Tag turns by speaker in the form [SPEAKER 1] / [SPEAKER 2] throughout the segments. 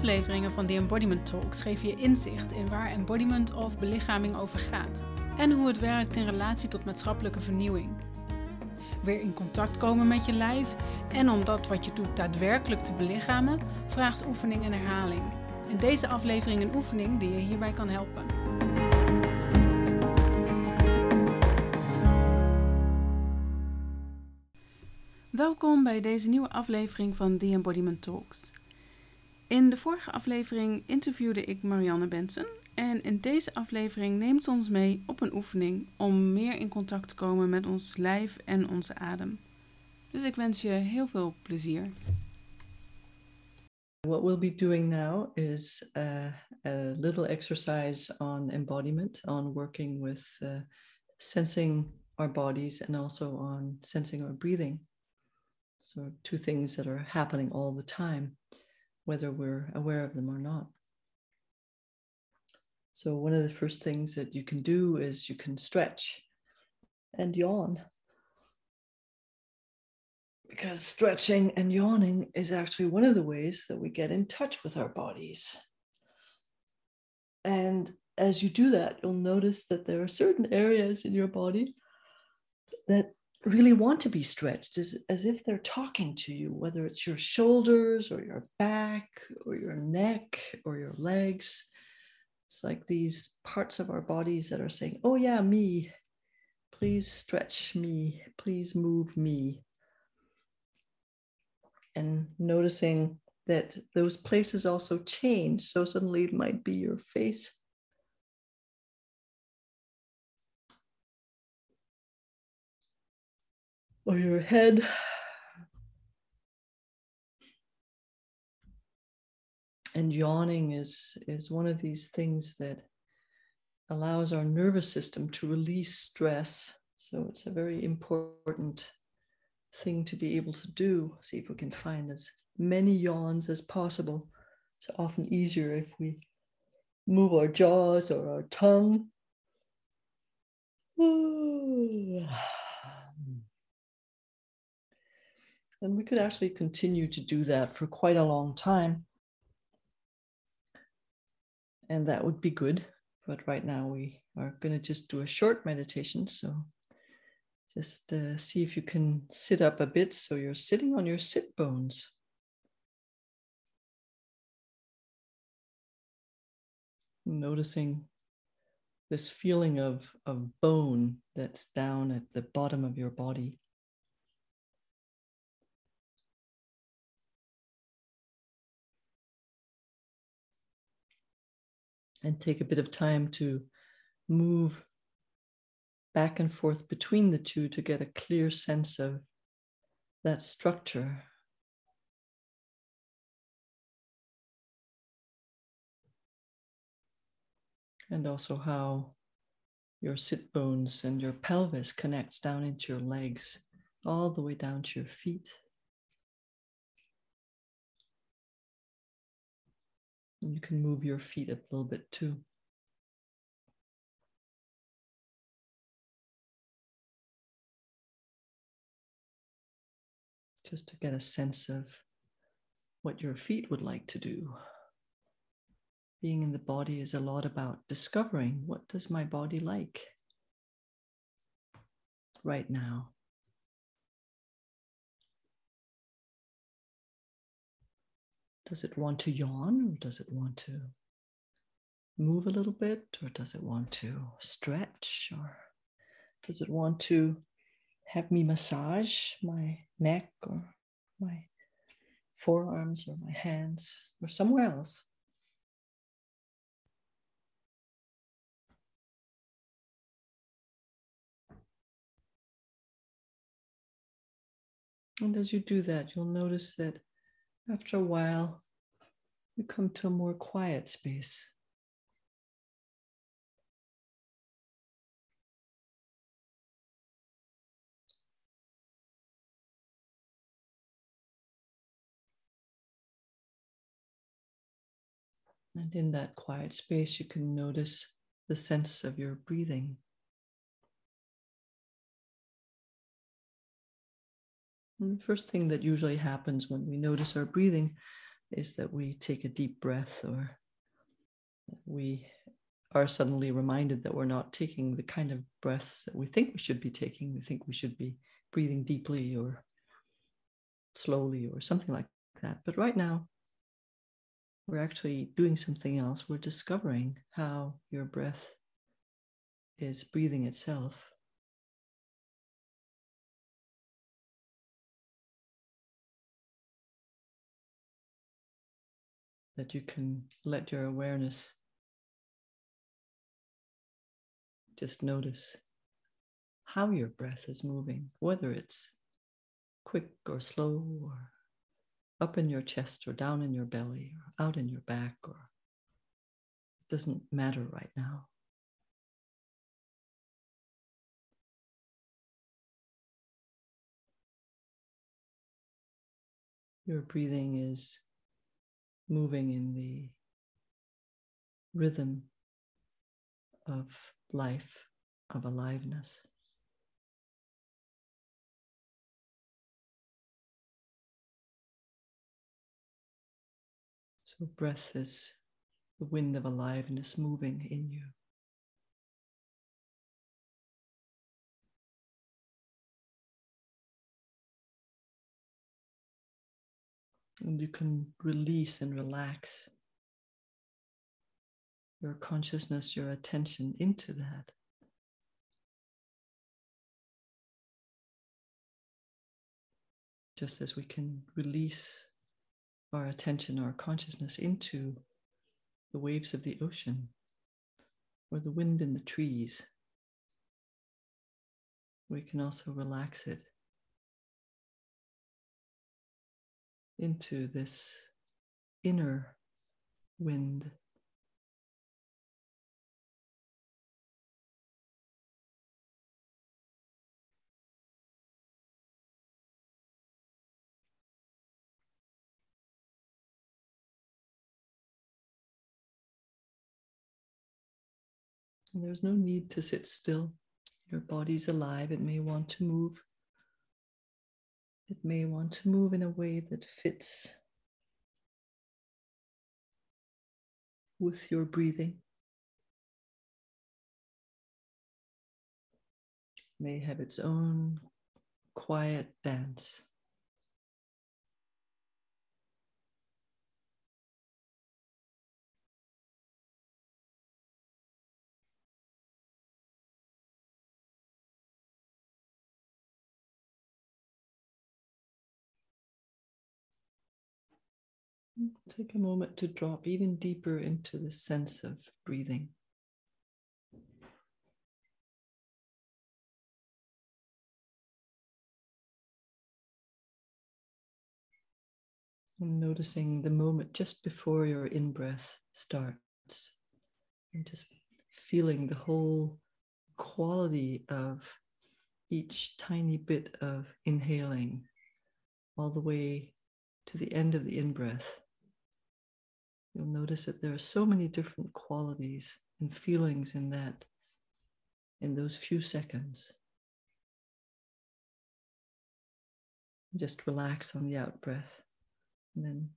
[SPEAKER 1] afleveringen van The Embodiment Talks geven je inzicht in waar embodiment of belichaming over gaat en hoe het werkt in relatie tot maatschappelijke vernieuwing. Weer in contact komen met je lijf en om dat wat je doet daadwerkelijk te belichamen, vraagt oefening en herhaling. In deze aflevering een oefening die je hierbij kan helpen. Welkom bij deze nieuwe aflevering van The Embodiment Talks. In de vorige aflevering interviewde ik Marianne Benson en in deze aflevering neemt ze ons mee op een oefening om meer in contact te komen met ons lijf en onze adem. Dus ik wens je heel veel plezier.
[SPEAKER 2] What we'll be doing now is uh, a little exercise on embodiment, on working with uh, sensing our bodies and also on sensing our breathing. So, two things that are happening all the time, whether we're aware of them or not. So, one of the first things that you can do is you can stretch and yawn. Because stretching and yawning is actually one of the ways that we get in touch with our bodies. And as you do that, you'll notice that there are certain areas in your body that really want to be stretched as, as if they're talking to you, whether it's your shoulders or your back or your neck or your legs. It's like these parts of our bodies that are saying, Oh, yeah, me. Please stretch me. Please move me. And noticing that those places also change. So suddenly it might be your face or your head. And yawning is, is one of these things that allows our nervous system to release stress. So it's a very important thing to be able to do. See if we can find as many yawns as possible. It's often easier if we move our jaws or our tongue. Ooh. And we could actually continue to do that for quite a long time. And that would be good. But right now we are going to just do a short meditation. So just uh, see if you can sit up a bit so you're sitting on your sit bones. Noticing this feeling of, of bone that's down at the bottom of your body. And take a bit of time to move back and forth between the two to get a clear sense of that structure. And also how your sit bones and your pelvis connects down into your legs, all the way down to your feet. You can move your feet a little bit too. Just to get a sense of what your feet would like to do. Being in the body is a lot about discovering what does my body like right now. Does it want to yawn? Or does it want to move a little bit? Or does it want to stretch? Or does it want to have me massage my neck or my forearms or my hands or somewhere else? And as you do that, you'll notice that after a while, you come to a more quiet space. And in that quiet space, you can notice the sense of your breathing. And the first thing that usually happens when we notice our breathing is that we take a deep breath or we are suddenly reminded that we're not taking the kind of breaths that we think we should be taking. We think we should be breathing deeply or slowly or something like that. But right now, we're actually doing something else. We're discovering how your breath is breathing itself. That you can let your awareness just notice how your breath is moving, whether it's quick or slow or up in your chest or down in your belly or out in your back or it doesn't matter right now. Your breathing is moving in the rhythm of life, of aliveness. So, breath is the wind of aliveness moving in you. And you can release and relax your consciousness, your attention into that. Just as we can release our attention, our consciousness into the waves of the ocean or the wind in the trees, we can also relax it into this inner wind. There's no need to sit still. Your body's alive, it may want to move. It may want to move in a way that fits with your breathing. may have its own quiet dance. Take a moment to drop even deeper into the sense of breathing. And noticing the moment just before your in breath starts, and just feeling the whole quality of each tiny bit of inhaling all the way to the end of the in breath you'll notice that there are so many different qualities and feelings in that, in those few seconds. Just relax on the out breath and then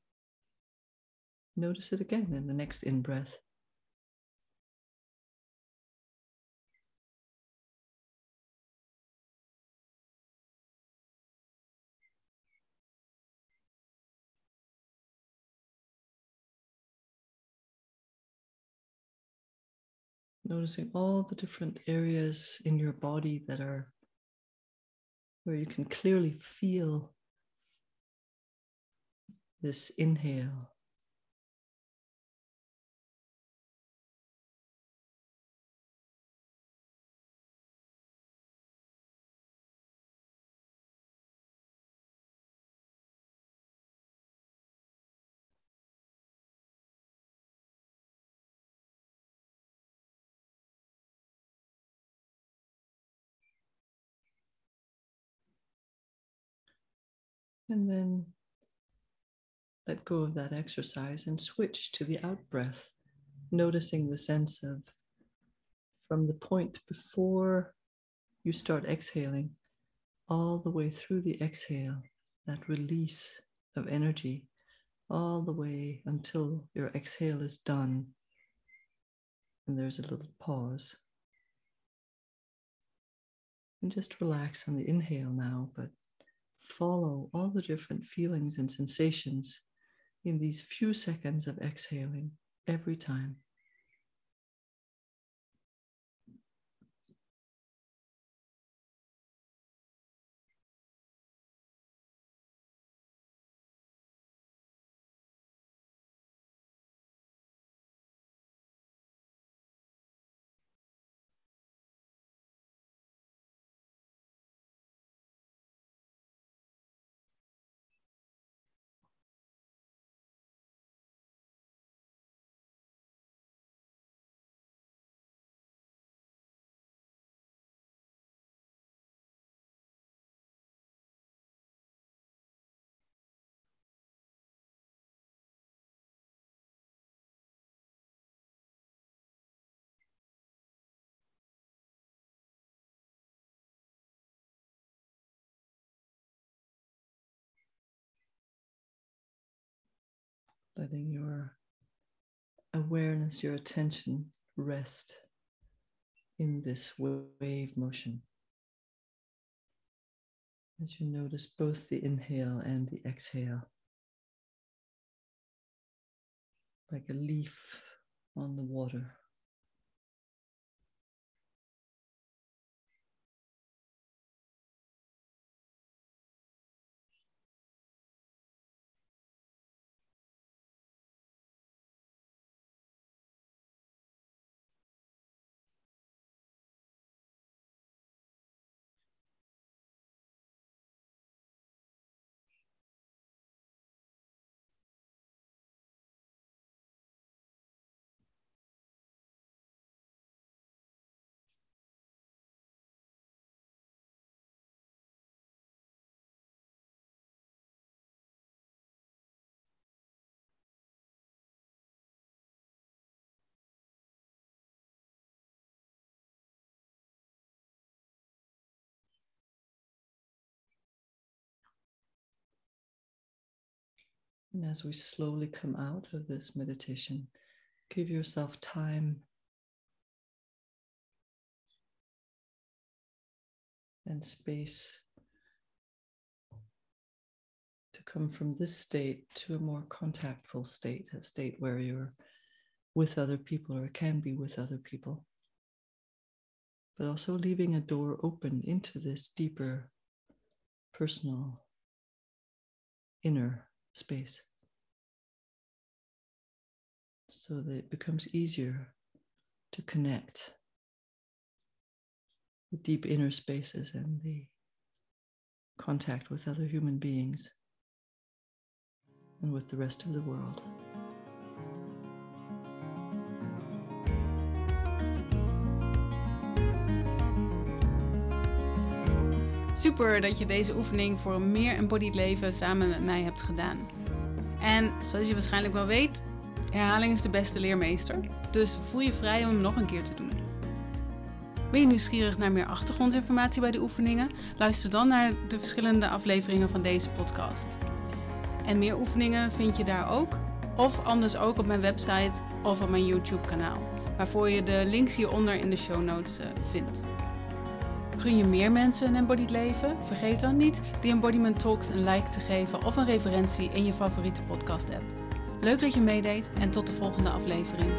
[SPEAKER 2] notice it again in the next in breath. Noticing all the different areas in your body that are where you can clearly feel this inhale. And then let go of that exercise and switch to the out breath, noticing the sense of from the point before you start exhaling all the way through the exhale, that release of energy, all the way until your exhale is done. And there's a little pause. And just relax on the inhale now, but follow all the different feelings and sensations in these few seconds of exhaling every time. Letting your awareness, your attention rest in this wave motion. As you notice both the inhale and the exhale, like a leaf on the water. And as we slowly come out of this meditation, give yourself time. And space to come from this state to a more contactful state, a state where you're with other people or can be with other people, but also leaving a door open into this deeper personal inner space so that it becomes easier to connect the deep inner spaces and the contact with other human beings and with the rest of the world.
[SPEAKER 1] Super dat je deze oefening voor een meer embodied leven samen met mij hebt gedaan. En zoals je waarschijnlijk wel weet, herhaling is de beste leermeester. Dus voel je vrij om hem nog een keer te doen. Ben je nieuwsgierig naar meer achtergrondinformatie bij de oefeningen? Luister dan naar de verschillende afleveringen van deze podcast. En meer oefeningen vind je daar ook, of anders ook op mijn website of op mijn YouTube-kanaal, waarvoor je de links hieronder in de show notes eh, vindt. Gun je meer mensen een embodied leven? Vergeet dan niet die Embodiment Talks een like te geven of een referentie in je favoriete podcast app. Leuk dat je meedeed en tot de volgende aflevering.